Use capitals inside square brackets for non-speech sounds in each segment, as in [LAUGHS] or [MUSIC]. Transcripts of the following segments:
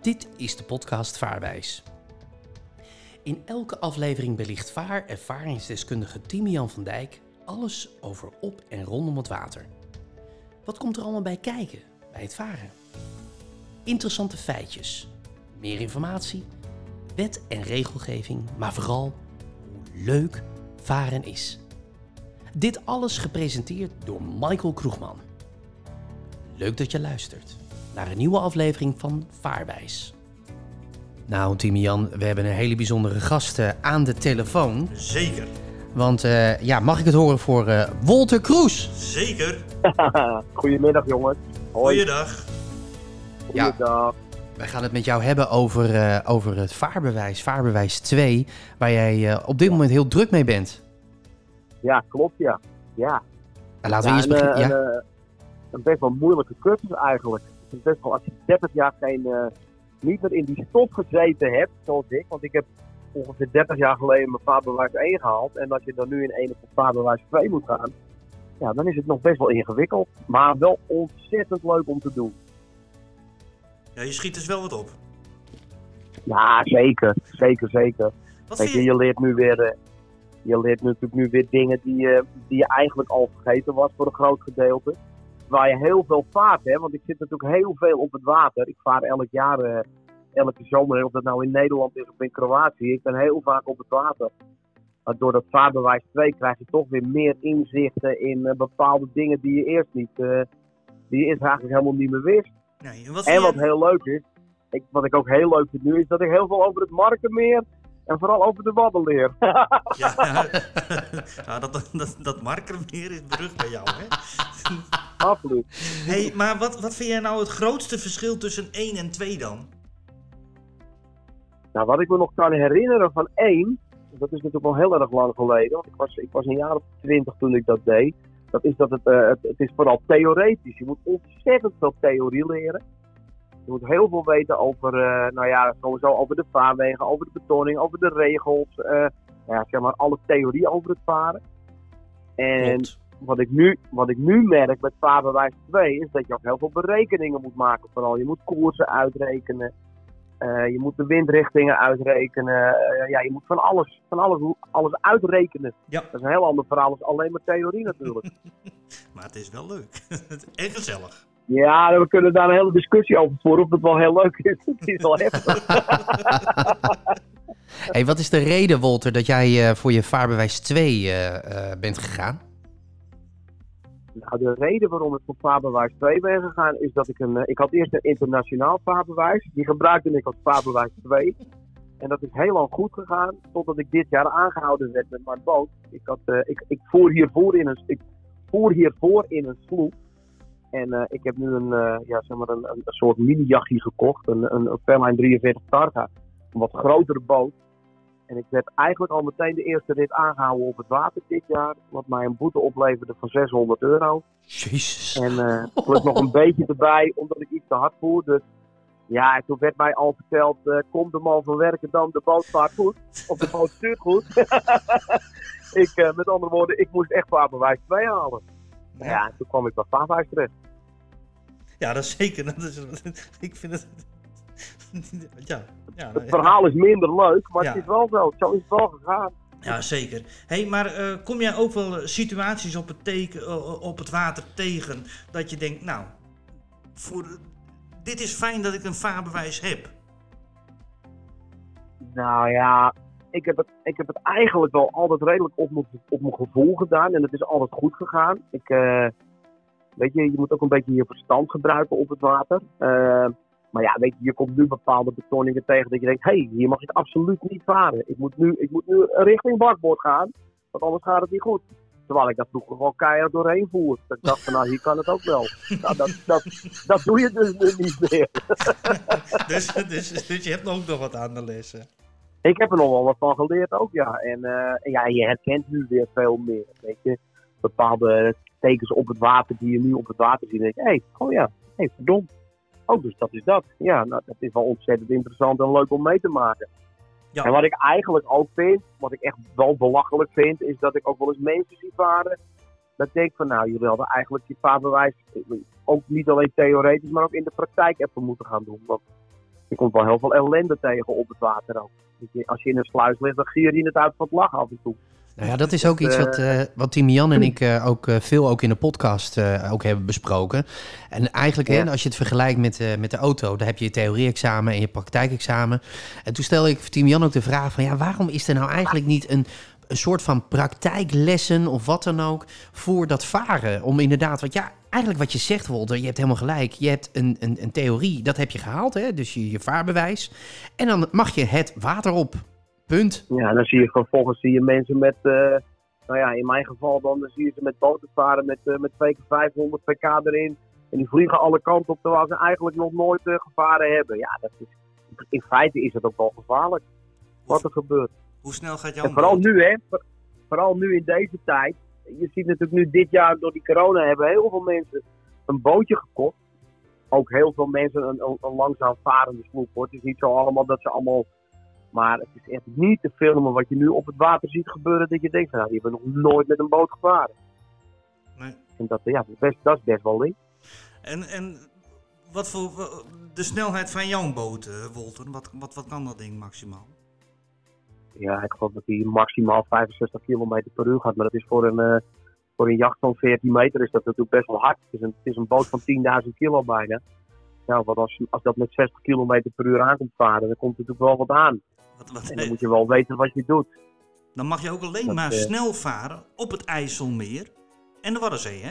Dit is de podcast Vaarwijs. In elke aflevering belicht vaar- ervaringsdeskundige Timian van Dijk alles over op en rondom het water. Wat komt er allemaal bij kijken bij het varen? Interessante feitjes, meer informatie, wet en regelgeving, maar vooral hoe leuk varen is. Dit alles gepresenteerd door Michael Kroegman. Leuk dat je luistert naar een nieuwe aflevering van Vaarwijs. Nou, Timian, we hebben een hele bijzondere gast eh, aan de telefoon. Zeker, Want eh, ja, mag ik het horen voor eh Wolter Kroes? zeker. [LAUGHS] Goedemiddag jongens. Hoi. Goeiedag. Ja. Goeiedag. Wij gaan het met jou hebben over, eh, over het vaarbewijs, vaarbewijs 2, waar jij eh, op dit moment heel druk mee bent. Ja, klopt ja. Ja, En laten we ja eerst een, beginnen. eh, Ja? een, een best wel moeilijke cursus eigenlijk. Is best wel, als je 30 jaar geen, eh, niet meer in die stof gezeten hebt, zoals ik. Want ik heb ongeveer 30 jaar geleden mijn vaarbewijs 1 gehaald. En als je dan nu in een of vaarbewijs 2 moet gaan, ja, dan is het nog best wel ingewikkeld. Maar wel ontzettend leuk om te doen. Ja, je schiet dus wel wat op. Ja, zeker. Zeker, zeker. Wat Weet vind je, je? leert nu weer, eh, je leert natuurlijk nu weer dingen die, je die je eigenlijk al vergeten was voor een groot gedeelte. Waar je heel veel vaart, hè, want ik zit natuurlijk heel veel op het water. Ik vaar elk jaar, eh, elke zomer, of dat nou in Nederland is of in Kroatië. Ik ben heel vaak op het water. Maar door dat vaarbewijs 2 krijg je toch weer meer inzichten in eh, bepaalde dingen die je eerst niet, eh, die je eerst eigenlijk helemaal niet meer wist. Nee, en wat En vind wat je? heel leuk is, ik, wat ik ook heel leuk vind nu, is dat ik heel veel over het Markenmeer en vooral over de Wadden leer. [LAUGHS] Ja, [LAUGHS] ja, dat, dat, dat markermeer is berucht bij jou, hè? Absoluut. hey, maar wat, wat vind jij nou het grootste verschil tussen 1 en 2 dan? Nou, wat ik me nog kan herinneren van één, dat is natuurlijk al heel erg lang geleden, want ik was, ik was een jaar of twintig toen ik dat deed. Dat is dat het, eh, het, het is vooral theoretisch. Je moet ontzettend veel theorie leren. Je moet heel veel weten over, eh, nou ja, sowieso over de vaarwegen, over de betoning, over de regels. eh, ja, zeg maar alle theorie over het varen. En Klopt. Wat ik, nu, wat ik nu merk met vaarbewijs 2 is dat je ook heel veel berekeningen moet maken. Vooral je moet koersen uitrekenen. eh, je moet de windrichtingen uitrekenen. eh, ja, je moet van alles, van alles, alles uitrekenen. Ja. Dat is een heel ander verhaal als alleen maar theorie natuurlijk. [LAUGHS] Maar het is wel leuk. [LAUGHS] en gezellig. ja, we kunnen daar een hele discussie over voeren of het wel heel leuk is. [LAUGHS] Het is wel heftig. Hey, wat is de reden, Wolter, dat jij eh, voor je vaarbewijs 2 eh, eh, bent gegaan? Nou, de reden waarom ik voor vaarbewijs 2 ben gegaan is dat ik een. eh, ik had eerst een internationaal vaarbewijs. Die gebruikte ik als vaarbewijs 2. En dat is heel lang goed gegaan, totdat ik dit jaar aangehouden werd met mijn boot. Ik, had, eh, ik, ik voer hiervoor in een, ik voer hiervoor in een sloep. En eh, ik heb nu een, ja, zeg maar een, een, soort mini-jachtje gekocht, een, een, een Fairline 43 Targa. Een wat grotere boot. En ik werd eigenlijk al meteen de eerste rit aangehouden op het water dit jaar. Wat mij een boete opleverde van 600 euro. Jezus. En eh plus nog een beetje erbij, omdat ik iets te hard voer. Dus ja, en toen werd mij al verteld, eh komt de man van werken dan, de boot vaart goed. Of de boot stuurt goed. [LAUGHS] ik, eh, met andere woorden, ik moest echt vaarbewijs 2 halen. Ja, en toen kwam ik bij vaarbewijs terecht. Ja, dat is zeker. [LAUGHS] Dat is, ik vind het... [LAUGHS] Ja, ja, nou, Het verhaal is minder leuk, maar Ja. het is wel zo. Zo is het wel gegaan. ja zeker. hey, maar eh, kom jij ook wel eh, situaties op het, teken, eh, op het water tegen dat je denkt, nou, voor, dit is fijn dat ik een vaarbewijs heb. Nou ja, ik heb, het, ik heb het eigenlijk wel altijd redelijk op mijn, op mijn gevoel gedaan. En het is altijd goed gegaan. Ik, weet je, je moet ook een beetje je verstand gebruiken op het water. Maar ja, weet je, je komt nu bepaalde betonningen tegen dat je denkt... hé, hey, hier mag ik absoluut niet varen. Ik moet, nu, ik moet nu richting bakboord gaan, want anders gaat het niet goed. Terwijl ik daar vroeger gewoon keihard doorheen voer. Dat ik dacht van, nou, hier kan het ook wel. [LAUGHS] Nou, dat, dat, dat doe je dus nu niet meer. [LAUGHS] Dus, dus, dus je hebt ook nog wat aan de lessen. Ik heb er nog wel wat van geleerd ook, ja. En, eh, ja, je herkent nu weer veel meer, weet je. Bepaalde tekens op het water die je nu op het water ziet. En denk je, hé, hey, oh ja, hé, hey, verdomd. Oh, dus dat is dat. Ja, nou, dat is wel ontzettend interessant en leuk om mee te maken. Ja. En wat ik eigenlijk ook vind, wat ik echt wel belachelijk vind, is dat ik ook wel eens mensen zie varen. Dat ik denk van, nou, jullie hadden eigenlijk je vaarbewijs ook niet alleen theoretisch, maar ook in de praktijk even moeten gaan doen. Want je komt wel heel veel ellende tegen op het water ook. Als je in een sluis ligt, dan gier je het uit van het lachen af en toe. Nou ja, dat is ook iets wat, eh wat Tim Jan en ik eh, ook veel ook in de podcast ook hebben besproken. En eigenlijk, hè, als je het vergelijkt met, met de auto, dan heb je je theorie-examen en je praktijkexamen. En toen stelde ik Tim Jan ook de vraag van, ja, waarom is er nou eigenlijk niet een, een soort van praktijklessen of wat dan ook voor dat varen? Om inderdaad, want ja, eigenlijk wat je zegt, Wolter, je hebt helemaal gelijk. Je hebt een, een, een theorie, dat heb je gehaald, hè, dus je, je vaarbewijs. En dan mag je het water op. Punt. Ja, dan zie je vervolgens zie je mensen met, eh, nou ja, in mijn geval dan, dan zie je ze met boten varen met, eh, met 2 keer 500 pk erin. En die vliegen alle kanten op terwijl ze eigenlijk nog nooit eh, gevaren hebben. Ja, dat is, in feite is het ook wel gevaarlijk wat er gebeurt. Hoe snel gaat jouw En vooral boot? nu, hè. Voor- Vooral nu in deze tijd. Je ziet natuurlijk nu dit jaar door die corona hebben heel veel mensen een bootje gekocht. Ook heel veel mensen een, een, een langzaam varende sloep. Hoor. Het is niet zo allemaal dat ze allemaal... Maar het is echt niet te filmen wat je nu op het water ziet gebeuren. Dat je denkt, van, nou, die hebben nog nooit met een boot gevaren. Nee. En dat, ja, dat, is best, dat is best wel lief. En, en wat voor de snelheid van jouw boot, eh, Wolter? Wat, wat, wat kan dat ding maximaal? Ja, ik geloof dat hij maximaal 65 km per uur gaat. Maar dat is voor een, eh, voor een jacht van 14 meter is dat natuurlijk best wel hard. Het is een, het is een boot van 10.000 kilo bijna. Nou, want als, als dat met 60 km per uur aankomt varen, dan komt er natuurlijk wel wat aan. Wat, wat, En dan moet je wel weten wat je doet. Dan mag je ook alleen Dat, maar eh, snel varen op het IJsselmeer en de Waddenzee, hè?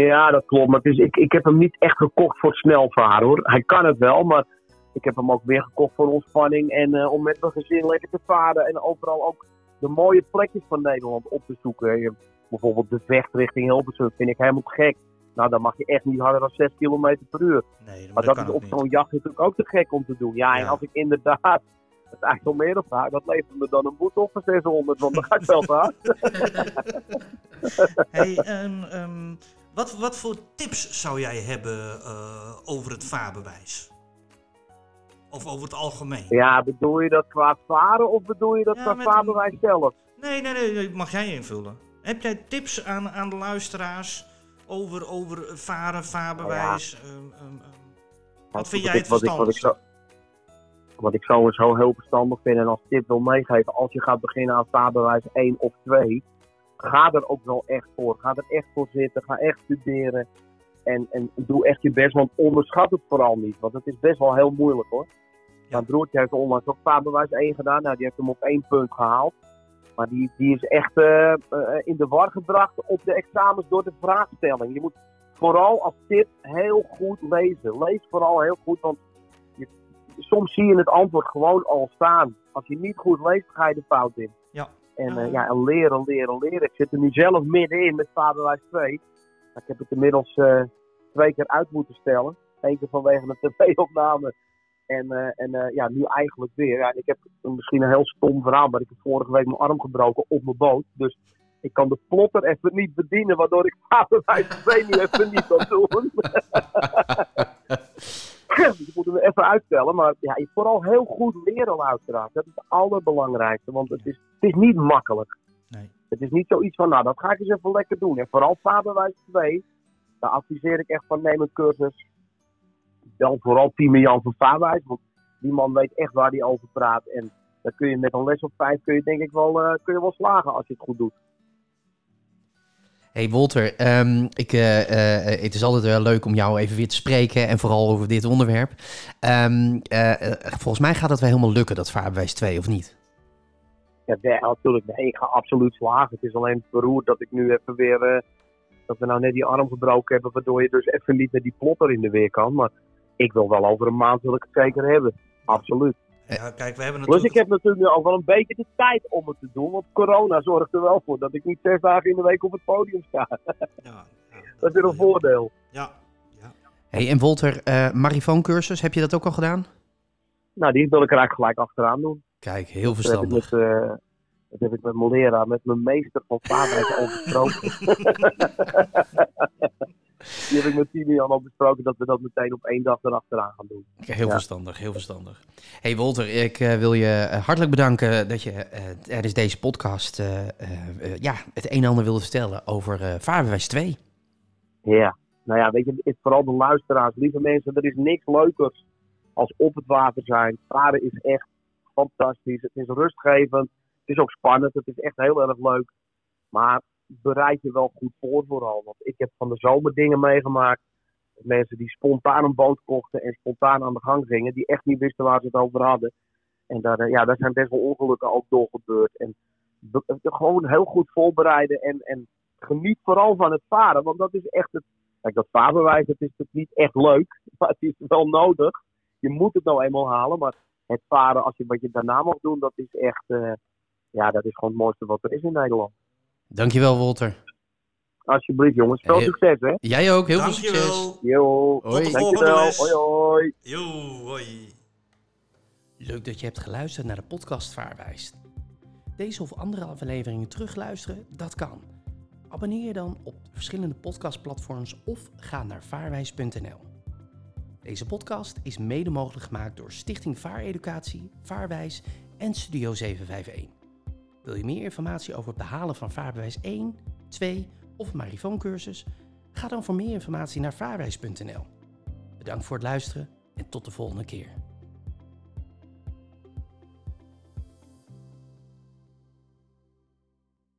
Ja, dat klopt. Maar het is, ik, ik heb hem niet echt gekocht voor snel varen hoor. Hij kan het wel, maar ik heb hem ook weer gekocht voor ontspanning. En eh, om met mijn gezin lekker te varen. En overal ook de mooie plekjes van Nederland op te zoeken. Je- bijvoorbeeld de vecht richting Hilversum vind ik helemaal gek. Nou, dan mag je echt niet harder dan 6 km per uur. Nee, maar, Maar dat, dat is op zo'n jacht natuurlijk ook te gek om te doen. Ja, en als ik inderdaad het IJsselmeer op ga, dat levert me dan een boete op van 600. Want dan ga ik wel [LAUGHS] te hard. [LAUGHS] Hey, en, ehm, wat, wat voor tips zou jij hebben eh, over het vaarbewijs? Of over het algemeen? Ja, bedoel je dat qua varen of bedoel je dat Ja, qua een- vaarbewijs zelf? Nee, nee, nee, nee, mag jij invullen. Heb jij tips aan, aan de luisteraars over, over varen, vaarbewijs? Ehm, ehm, ehm, Wat vind Wat jij ik- het wat ik- wat ik verstandigste? zo- Wat ik sowieso heel verstandig vind en als tip wil meegeven, als je gaat beginnen aan vaarbewijs 1 of 2, ga er ook wel echt voor. Ga er echt voor zitten, ga echt studeren. En, en doe echt je best, want onderschat het vooral niet. Want het is best wel heel moeilijk hoor. Mijn broertje heeft onlangs ook vaarbewijs 1 gedaan. Nou, die heeft hem op één punt gehaald. Maar die, die is echt eh, eh, in de war gebracht op de examens door de vraagstelling. Je moet vooral als tip heel goed lezen. Lees vooral heel goed, want soms zie je het antwoord gewoon al staan. Als je niet goed leest, ga je de fout in. Ja. En, Ja. eh, ja, en leren, leren, leren. Ik zit er nu zelf middenin met vaderwijs 2. Ik heb het inmiddels eh, twee keer uit moeten stellen. Eén keer vanwege een tv-opname. En, eh, en ja, nu eigenlijk weer. Ja, ik heb misschien een heel stom verhaal, maar ik heb vorige week mijn arm gebroken op mijn boot. Dus ik kan de plotter even niet bedienen, waardoor ik vaderwijs 2 nu even niet kan doen. [LAUGHS] dus ik moet hem even uitstellen. Maar ja, je vooral heel goed leren, luisteraars. Dat is het allerbelangrijkste, want het is, het is niet makkelijk. Nee. Het is niet zoiets van, nou, dat ga ik eens even lekker doen. En vooral vaderwijs 2, daar adviseer ik echt van, neem een cursus. Dan vooral Team Jan van Vaarwijs, want die man weet echt waar hij over praat. En dan kun je met een les of vijf, kun je denk ik wel, eh, kun je wel slagen als je het goed doet. Hey Wolter, ehm, ik, eh, eh, het is altijd wel leuk om jou even weer te spreken en vooral over dit onderwerp. Ehm, eh, eh, volgens mij gaat het wel helemaal lukken, dat vaarbewijs 2, of niet? Ja, natuurlijk. Nee, ik ga absoluut slagen. Het is alleen beroerd dat ik nu even weer. eh, dat we nou net die arm gebroken hebben. Waardoor je dus even niet met die plotter in de weer kan. Maar ik wil wel over een maand wil ik het zeker hebben. Absoluut. Ja, kijk, we hebben Plus natuurlijk... ik heb natuurlijk nu ook wel een beetje de tijd om het te doen. Want corona zorgt er wel voor dat ik niet zes dagen in de week op het podium sta. [LAUGHS] Ja, ja, Dat is weer een voordeel. Ja, ja. Hey, en Wolter, eh marifooncursus, heb je dat ook al gedaan? Nou, die wil ik er eigenlijk gelijk achteraan doen. Kijk, heel Dat heb ik verstandig. met, eh, dat heb ik met mijn leraar, met mijn meester van vaarwijs al besproken. [LAUGHS] [LAUGHS] Die heb ik met Timian al besproken dat we dat meteen op één dag erachteraan gaan doen. Heel Ja. verstandig, heel verstandig. Hey Wolter, ik eh, wil je eh, hartelijk bedanken dat je eh, tijdens deze podcast ja, het een en ander wilde vertellen over vaarbewijs 2. Ja, nou ja, weet je, het is vooral de luisteraars, lieve mensen, er is niks leukers als op het water zijn. Varen is echt fantastisch. Het is rustgevend. Het is ook spannend. Het is echt heel erg leuk. Maar bereid je wel goed voor vooral. Want ik heb van de zomer dingen meegemaakt. Mensen die spontaan een boot kochten en spontaan aan de gang gingen. Die echt niet wisten waar ze het over hadden. En daar, eh, ja, daar zijn best wel ongelukken ook door gebeurd. En gewoon heel goed voorbereiden. En, en geniet vooral van het varen. Want dat is echt het. Kijk, dat vaarbewijs dat is natuurlijk niet echt leuk. [LAUGHS] Maar het is wel nodig. Je moet het nou eenmaal halen. Maar het varen, als je wat je daarna mag doen, dat is echt. eh, ja, dat is gewoon het mooiste wat er is in Nederland. Dankjewel, Walter. Alsjeblieft, jongens. Veel succes, hè? Jij ook, heel veel succes. Dankjewel. Yo. Hoi. de Dankjewel. volgende les. Hoi, hoi. Yo, hoi. Leuk dat je hebt geluisterd naar de podcast Vaarwijs. Deze of andere afleveringen terugluisteren, dat kan. Abonneer je dan op de verschillende podcastplatforms of ga naar vaarwijs.nl. Deze podcast is mede mogelijk gemaakt door Stichting Vaareducatie, Vaarwijs en Studio 751. Wil je meer informatie over het behalen van vaarbewijs 1, 2 of marifooncursus? Ga dan voor meer informatie naar vaarwijs.nl. Bedankt voor het luisteren en tot de volgende keer.